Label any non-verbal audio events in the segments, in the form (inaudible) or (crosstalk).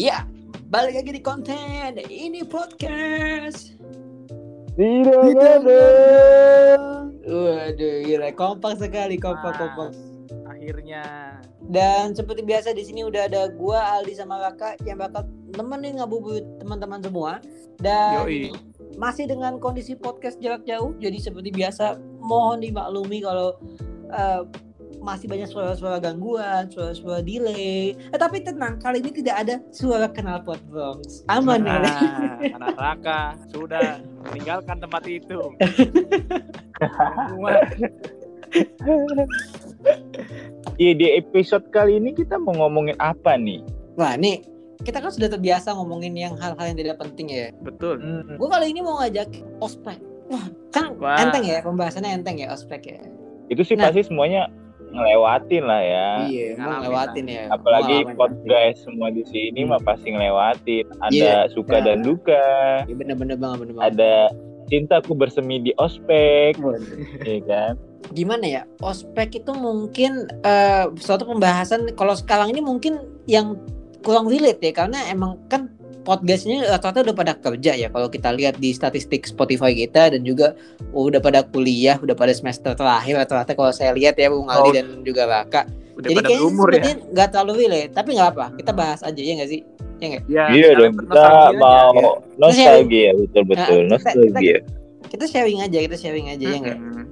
Iya, balik lagi di konten ini podcast. Tidak ada. Waduh, gila kompak sekali, kompak Mas, kompak. Akhirnya. Dan seperti biasa di sini udah ada gua Aldi sama Raka yang bakal nemenin ngabuburit teman-teman semua. Dan Yoi. masih dengan kondisi podcast jarak jauh, jadi seperti biasa mohon dimaklumi kalau eh, masih banyak suara-suara gangguan, suara-suara delay. Eh, tapi tenang, kali ini tidak ada suara knalpot Bronx. Aman ya. Nah, anak Raka sudah meninggalkan tempat itu. (laughs) Iya di episode kali ini kita mau ngomongin apa nih? Wah, nih kita kan sudah terbiasa ngomongin yang hal-hal yang tidak penting ya. Betul. Gue kali ini mau ngajak ospek. Wah, kan Wah. enteng ya pembahasannya enteng ya ospek ya. Itu sih Nah. pasti semuanya ngelewatin lah ya. Iya, ngelewatin ya. Apalagi pot guys semua di sini mah pasti ngelewatin. Ada Iya. suka Nah. dan duka. Iya bener-bener banget, bener banget. Ada cintaku bersemi di ospek, Waduh. ya kan? Gimana ya? Ospek itu mungkin eh, suatu pembahasan kalau sekarang ini mungkin yang kurang relate ya karena emang kan podcastnya rata-rata udah pada kerja ya kalau kita lihat di statistik Spotify kita dan juga udah pada kuliah, udah pada semester terakhir rata-rata kalau saya lihat ya Bung Aldi Oh. dan juga Raka. Udah Jadi pada kayaknya berumur ya. nggak terlalu relate, tapi nggak apa, kita bahas aja ya nggak sih? Ya nggak? Ya, Iya kalian dong, kita mau nostalgia betul-betul, Nah, kita- nostalgia. Kita sharing aja, kita sharing aja ya nggak? Mm-mm.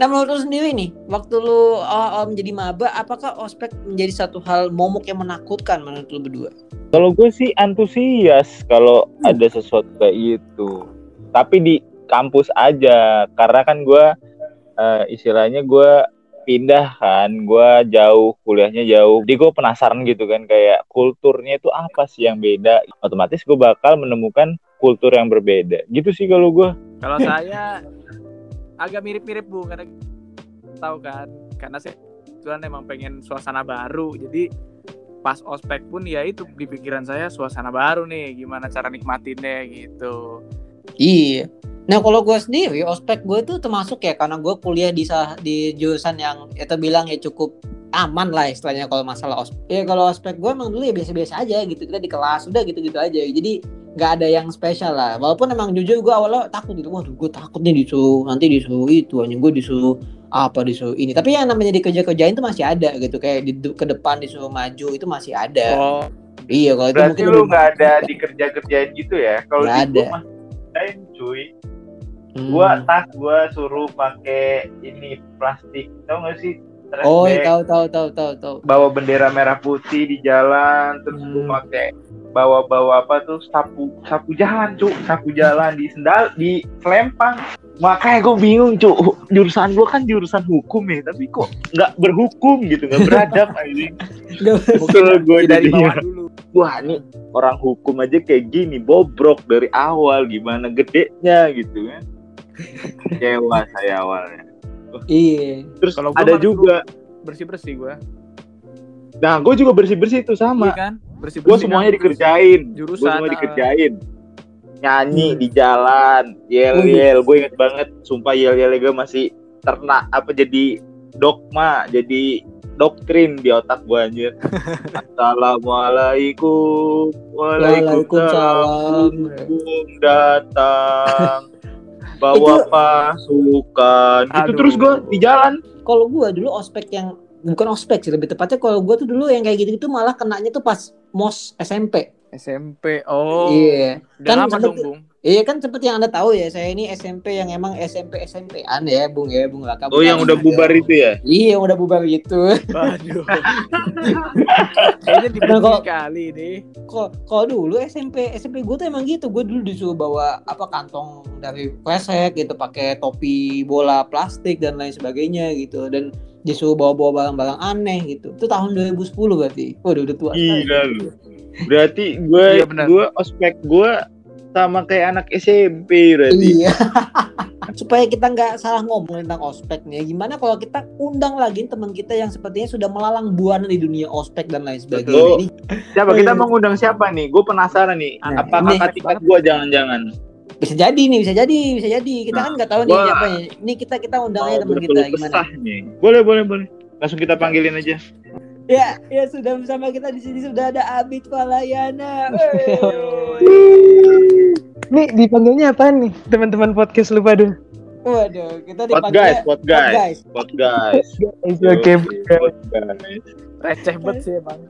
Nah menurut lu sendiri nih, waktu lu awal-awal menjadi maba, apakah ospek menjadi satu hal momok yang menakutkan menurut lu berdua? Kalau gue sih antusias kalau Hmm. ada sesuatu kayak itu. Tapi di kampus aja, karena kan gue eh, istilahnya gue pindah kan, gue jauh kuliahnya jauh. Jadi gue penasaran gitu kan kayak kulturnya itu apa sih yang beda. Otomatis gue bakal menemukan kultur yang berbeda. Gitu sih kalau gue. Kalau (laughs) saya agak mirip-mirip Bu karena tahu kan karena saya kebetulan emang pengen suasana baru. Jadi pas ospek pun ya itu di pikiran saya suasana baru nih gimana cara nikmatinnya gitu. Iya. Nah kalau gue sendiri, ospek gue tuh termasuk ya karena gue kuliah di di jurusan yang ya terbilang ya cukup aman lah istilahnya kalau masalah ospek. Ya kalau ospek gue emang dulu ya biasa-biasa aja gitu kita di kelas udah gitu-gitu aja. Jadi nggak ada yang spesial lah. Walaupun emang jujur gue awalnya takut gitu. Waduh gue takut nih disuruh nanti disuruh itu anjing gue disuruh apa disuruh ini. Tapi yang namanya dikerja-kerjain tuh masih ada gitu. Kayak di ke depan disuruh maju itu masih ada. Oh, Iya kalau itu Berarti mungkin lu nggak ada menakutkan. di kerja kerjaan gitu ya? Kalau di ada. lain cuy. Hmm. Gua tas gua suruh pakai ini plastik, tau gak sih? Trash Oh, bag. tahu tahu tahu tahu tahu. bawa bendera merah putih di jalan terus Hmm. gue pakai bawa bawa apa tuh sapu sapu jalan cuk sapu jalan di sendal di selempang makanya gue bingung cuk jurusan gue kan jurusan hukum ya tapi kok nggak berhukum gitu nggak beradab (laughs) anjing mungkin gue dari bawah dulu. wah ini orang hukum aja kayak gini bobrok dari awal gimana gedenya gitu kan kecewa saya awalnya Iya. terus Kalau ada juga Bersih-bersih gua. nah gue juga bersih bersih tuh sama Iya kan? Gue Bersih-bersih. semuanya kan? dikerjain. Gue Jurusan, semua ah. dikerjain. Nyanyi Hmm. di jalan yel yel. Gue inget banget sumpah yel yel gue masih ternak apa jadi dogma jadi doktrin di otak gue anjir. (laughs) Assalamualaikum waalaikumsalam. datang. (laughs) Bawa Itu- pasukan. Itu terus gue di jalan. Kalau gua dulu ospek yang bukan ospek sih lebih tepatnya kalau gua tuh dulu yang kayak gitu itu malah kenanya tuh pas mos SMP. SMP. Oh. Iya. Udah Kan lama sempet- dong, Bung. Iya kan seperti yang anda tahu ya saya ini SMP yang emang SMP SMP-an ya Bung ya Bung Raka. oh yang udah bubar itu ya Iya yang udah bubar gitu. Waduh. (laughs) Kayaknya Nah, kali nih. Kok kalau dulu SMP SMP gue tuh emang gitu gue dulu disuruh bawa apa kantong dari kresek gitu pakai topi bola plastik dan lain sebagainya gitu dan disuruh bawa-bawa barang-barang aneh gitu itu tahun 2010 berarti waduh udah tua. Gila lu. (laughs) Berarti gue Iya, gue ospek gue sama kayak anak SMP berarti. Iya. (laughs) Supaya kita nggak salah ngomong tentang ospek nih, gimana kalau kita undang lagi teman kita yang sepertinya sudah melalang buana di dunia ospek dan lain sebagainya. Betul. Ini Siapa kita mau ngundang siapa nih? Gue penasaran nih. Nah, apa kakak tingkat gue jangan-jangan? Bisa jadi nih, bisa jadi, bisa jadi. Kita Nah, kan nggak tahu nih gua- siapa ya. Ini kita kita undang aja teman kita gimana? nih. Boleh boleh boleh. Langsung kita panggilin aja. Ya, ya sudah bersama kita di sini sudah ada Abid Palayana. Nih dipanggilnya apa nih teman-teman podcast lu pada? Waduh, kita Pot dipanggil guys, pot guys, guys. pot guys. Oke. Pot guys. Receh banget sih emang. (laughs)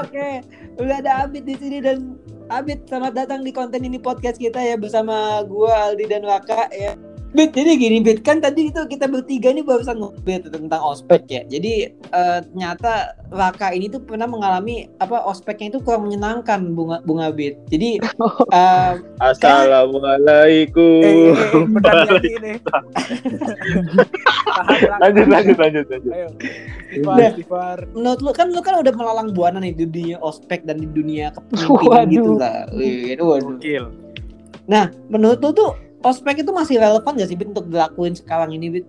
Oke, udah ada Abid di sini dan Abid selamat datang di konten ini podcast kita ya bersama gua Aldi dan Waka ya. Bit, jadi gini Bit, kan tadi itu kita bertiga nih barusan ngobrol tentang ospek ya. Jadi eh, ternyata Waka ini tuh pernah mengalami apa ospeknya itu kurang menyenangkan bunga bunga Bit. Jadi (laughs) eh, Assalamualaikum. Eh, eh, eh, ini. (laughs) Tahan, lanjut, lanjut, lanjut, lanjut. Ayo. Istighfar, Nah. istighfar. menurut lu kan lu kan udah melalang buana nih di dunia ospek dan di dunia kepemimpinan gitu lah. Waduh. Nah, menurut lu tuh ospek itu masih relevan gak sih Bit untuk dilakuin sekarang ini Bit?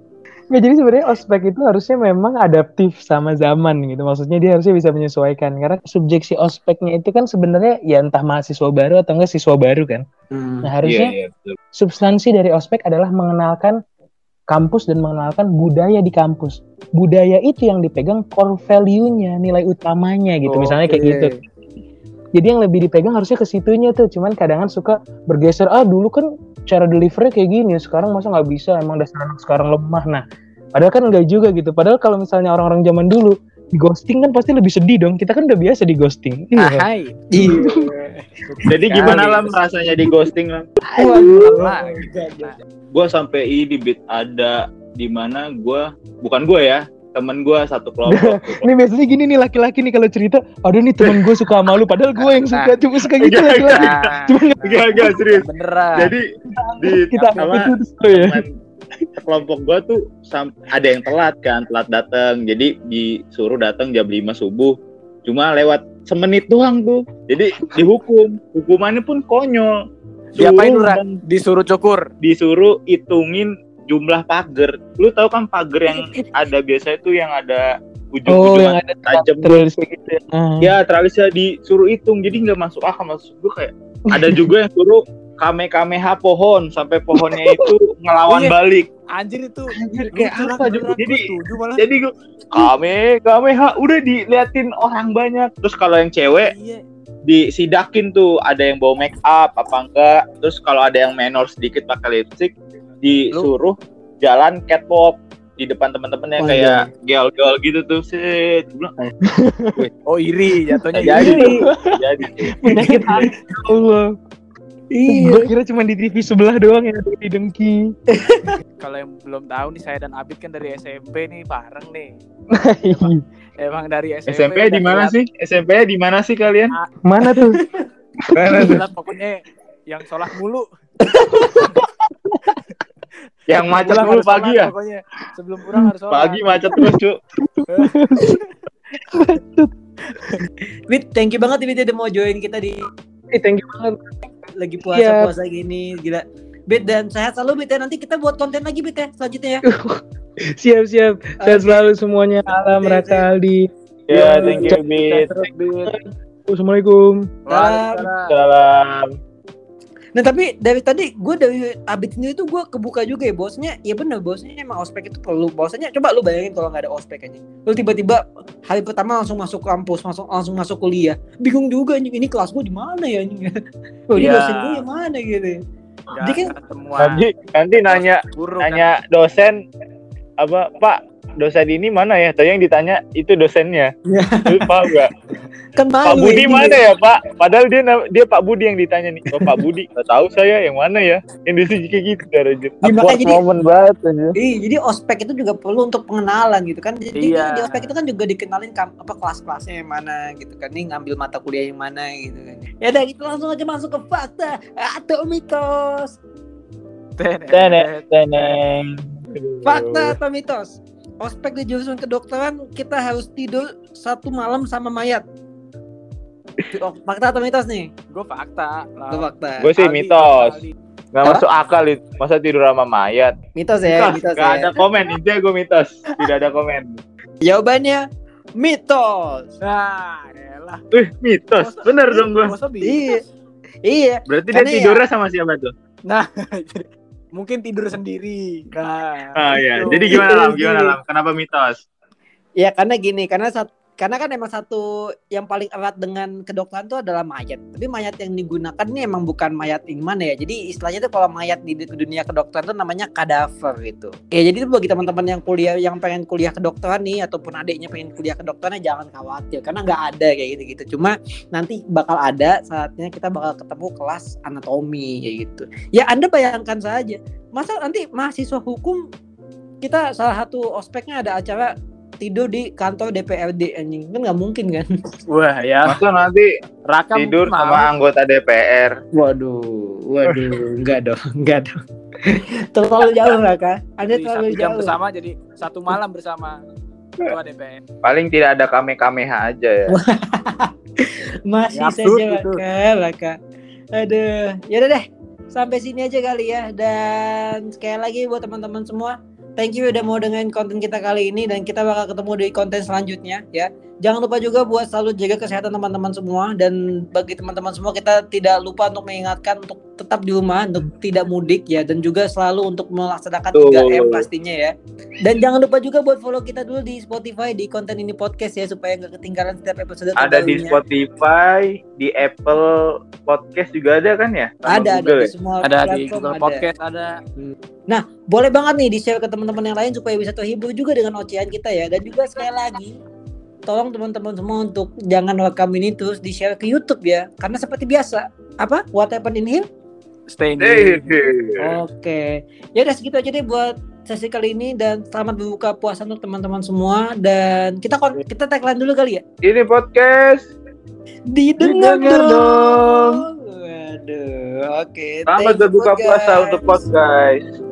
Nggak, jadi sebenarnya ospek itu harusnya memang adaptif sama zaman gitu. Maksudnya dia harusnya bisa menyesuaikan karena subjeksi ospeknya itu kan sebenarnya ya entah mahasiswa baru atau enggak siswa baru kan. Nah, Iya, harusnya iya, betul. substansi dari ospek adalah mengenalkan kampus dan mengenalkan budaya di kampus. Budaya itu yang dipegang core value-nya, nilai utamanya gitu. Misalnya kayak gitu. Jadi yang lebih dipegang harusnya ke situnya tuh. Cuman kadang suka bergeser. Ah dulu kan cara delivery kayak gini. Sekarang masa nggak bisa. Emang dasar anak sekarang lemah. Nah, padahal kan nggak juga gitu. Padahal kalau misalnya orang-orang zaman dulu di ghosting kan pasti lebih sedih dong. Kita kan udah biasa di ghosting. Hai. Iya. Jadi gimana lam rasanya di ghosting. Lah, Gue sampai ini bit ada di mana gue bukan gue ya temen gue satu kelompok. (laughs) Ini biasanya gini nih laki-laki nih kalau cerita, aduh nih temen gue suka sama lu, padahal gue yang suka, cuma suka gitu. Nah, (laughs) Cuma nggak Gak gak serius. beneran. Jadi di kita apa, itu ya. kelompok gue tuh sam- ada yang telat kan telat datang jadi disuruh datang jam 5 subuh cuma lewat semenit doang tuh jadi dihukum hukumannya pun konyol Diapain Disuruh cukur. disuruh hitungin jumlah pagar lu tahu kan pagar yang (laughs) ada biasa itu yang ada Oh, ujung-ujungan yang ada tajam kayak gitu ya. Ah. ya tralisnya disuruh hitung jadi nggak masuk akal maksud gue kayak ada juga yang suruh kame kameha pohon sampai pohonnya (laughs) itu ngelawan Iya. balik Anjir itu. Anjir, kayak apa, Jadi- malah. jadi gue kame kameha udah diliatin orang banyak terus kalau yang cewek Iya. disidakin tuh ada yang bawa make up apa enggak terus kalau ada yang menor sedikit pakai lipstick disuruh jalan catwalk di depan teman-temannya Wah, kayak gel-gel gitu tuh bilang, (laughs) Oh iri jatuhnya "Nggak jadi jadi Penyakit hati (laughs) ya Allah. Iya. Gue kira cuma di TV sebelah doang yang di dengki. (laughs) Kalau yang belum tahu nih saya dan Abid kan dari SMP nih bareng nih. Emang dari SMP. SMP di mana sih SMP di mana sih kalian Mana tuh? Mana tuh? Pokoknya yang sholat mulu. Yang macet Pulang dulu pagi sholat ya Pokoknya sebelum pulang harus sholat. pagi macet terus cuk (laughs) Bit, thank you banget Bit udah mau join kita di Eh, thank you banget. lagi Iya. puasa-puasa gini, gila. Bit dan sehat selalu Bit ya. Nanti kita buat konten lagi Bit ya selanjutnya ya. (laughs) Siap siap. Sehat Oke. selalu semuanya. Alam Oke, Raka Aldi. ya thank you Bit. Assalamualaikum. Waalaikumsalam. Nah tapi dari tadi gue dari Abid sendiri tuh gue kebuka juga ya bosnya. Ya bener bosnya emang ospek itu perlu. Bosnya coba lu bayangin kalau nggak ada ospek aja lu tiba-tiba hari pertama langsung masuk kampus langsung langsung masuk kuliah. Bingung juga anjing ini kelas gue di mana ya anjing? Oh, (laughs) ini Iya. dosen gue yang mana gitu. Nggak Dia kan- semua. nanti nanti nanya Buruk, nanya dosen apa Pak dosen ini mana ya? Tadi yang ditanya itu dosennya. Ya. Lu paham gak? kan Pak Budi mana ya Pak? Padahal dia dia Pak Budi yang ditanya nih. Oh Pak Budi, nggak tahu saya yang mana ya? Yang di sini kayak gitu cara. Ya, makanya jadi- momen banget aja. Iya, jadi ospek itu juga perlu untuk pengenalan gitu kan. Jadi Iya. di ospek itu kan juga dikenalin kam- apa kelas-kelasnya yang mana gitu kan. Nih ngambil mata kuliah yang mana gitu kan. Ya udah kita langsung aja masuk ke fakta atau mitos. Tenet. Tenet, tenet. Fakta atau mitos? Ospek di jurusan kedokteran kita harus tidur satu malam sama mayat. Oh, (laughs) Fakta atau mitos nih? Gue fakta. lah. Itu fakta. Gue sih mitos. Hah? masuk akal itu. Masa tidur sama mayat? Mitos ya, mitos nggak ya. ada komen. Intinya gue mitos. Tidak ada komen. Jawabannya mitos. Nah, elah. Wih, mitos. Masa- Bener dong gue. Iya. Iya. Berarti dia ya- tidurnya sama siapa tuh? (laughs) Mungkin tidur sendiri. Nah, Ah iya. gitu. Jadi gimana Lam? (laughs) Gimana Lam? Kenapa mitos? Ya karena gini, karena sat, karena kan emang satu yang paling erat dengan kedokteran itu adalah mayat. Tapi mayat yang digunakan ini emang bukan mayat yang mana ya. Jadi istilahnya itu kalau mayat di, dunia kedokteran itu namanya kadaver gitu. Ya jadi itu bagi teman-teman yang kuliah yang pengen kuliah kedokteran nih ataupun adiknya pengen kuliah kedokteran jangan khawatir karena nggak ada kayak gitu-gitu. Cuma nanti bakal ada saatnya kita bakal ketemu kelas anatomi kayak gitu. Ya Anda bayangkan saja, masa nanti mahasiswa hukum kita salah satu ospeknya ada acara tidur di kantor DPRD anjing. Kan nggak mungkin kan? Wah ya, Masa nanti Raka tidur mungkin sama anggota DPR. waduh waduh enggak dong enggak dong. (laughs) Terlalu jauh Raka. Anda Jadi terlalu satu jam jauh. bersama jadi satu malam bersama ketua DPR. Paling tidak ada kame-kameha aja ya. (laughs) masih Ya, saja. Raka Raka. Aduh ya udah deh. Sampai sini aja kali ya. Dan sekali lagi buat teman-teman semua thank you udah mau dengerin konten kita kali ini dan kita bakal ketemu di konten selanjutnya ya jangan lupa juga buat selalu jaga kesehatan teman-teman semua dan bagi teman-teman semua kita tidak lupa untuk mengingatkan untuk tetap di rumah untuk tidak mudik ya dan juga selalu untuk melaksanakan Betul. 3M pastinya ya dan jangan lupa juga buat follow kita dulu di Spotify di konten ini podcast ya supaya nggak ketinggalan setiap episode Ada di. Spotify, di Apple Podcast juga ada kan ya? Sama ada ada Google di ya? semua Ada di Google ada. Podcast ada. Boleh banget nih di share ke teman-teman yang lain supaya bisa terhibur juga dengan ocehan kita ya. Dan juga sekali lagi tolong teman-teman semua untuk jangan rekam ini terus di share ke YouTube ya. Karena seperti biasa, apa? What happened in here? Stay in here. Oke. Ya udah segitu aja deh buat sesi kali ini dan selamat berbuka puasa untuk teman-teman semua dan kita kita tagline dulu kali ya. Ini podcast. Didengar, Didengar dong. Waduh, oke. Selamat Thank you, berbuka puasa guys. untuk podcast.